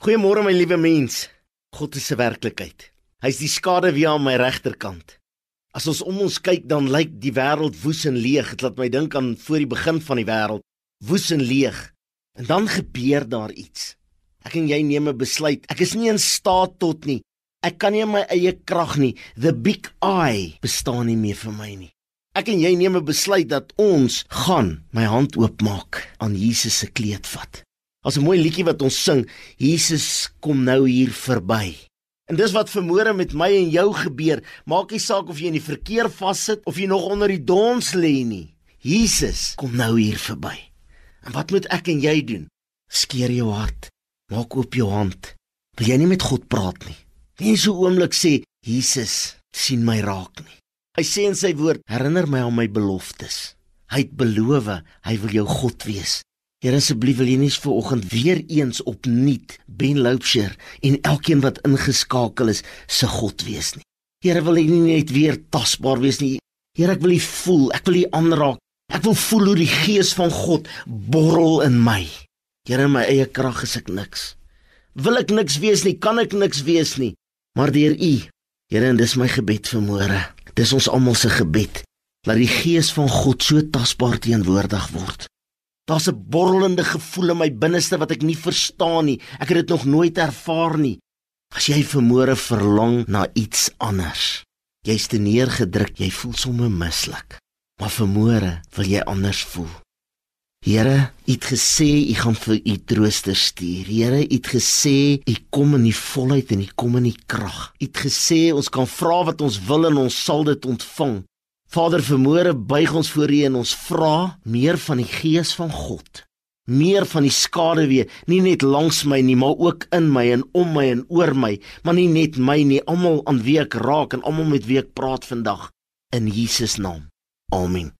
Goeiemôre my liewe mens. God is se werklikheid. Hy's die skade wie aan my regterkant. As ons om ons kyk, dan lyk die wêreld woes en leeg. Dit laat my dink aan voor die begin van die wêreld, woes en leeg. En dan gebeur daar iets. Ek en jy neem 'n besluit. Ek is nie in staat tot nie. Ek kan nie my eie krag nie. The big I bestaan nie meer vir my nie. Ek en jy neem 'n besluit dat ons gaan my hand oopmaak aan Jesus se kleed vat. As 'n mooi liedjie wat ons sing, Jesus kom nou hier verby. En dis wat vermoere met my en jou gebeur. Maak nie saak of jy in die verkeer vassit of jy nog onder die dons lê nie. Jesus kom nou hier verby. En wat moet ek en jy doen? Skeer jou hart. Maak oop jou hand. Wil jy nie met God praat nie? Nie so oomblik sê Jesus sien my raak nie. Hy sê in sy woord, herinner my aan my beloftes. Hy het beloof hy wil jou God wees. Here asseblief wil jy nie vir oggend weer eens opnuut Ben Loupsher en elkeen wat ingeskakel is se God wees nie. Here wil jy nie net weer tasbaar wees nie. Here ek wil U voel, ek wil U aanraak. Ek wil voel hoe die gees van God borrel in my. Here in my eie krag is ek niks. Wil ek niks wees nie, kan ek niks wees nie. Maar deur U, Here en dis my gebed vir môre. Dis ons almal se gebed. Laat die gees van God so tasbaar teenwoordig word. Daar's 'n borrelende gevoel in my binneste wat ek nie verstaan nie. Ek het dit nog nooit ervaar nie. As jy vermoere verlang na iets anders. Jy's te neergedruk, jy voel sommer mislik. Maar vermoere wil jy anders voel. Here, U het gesê U gaan vir U trooster stuur. Here, U het gesê U kom in die volheid en U kom in die krag. U het gesê ons kan vra wat ons wil en ons sal dit ontvang. Vader, vermoere buig ons voor U en ons vra meer van die gees van God. Meer van die skaduwee, nie net langs my nie, maar ook in my en om my en oor my, maar nie net my nie, almal aan wie ek raak en almal met wie ek praat vandag in Jesus naam. Amen.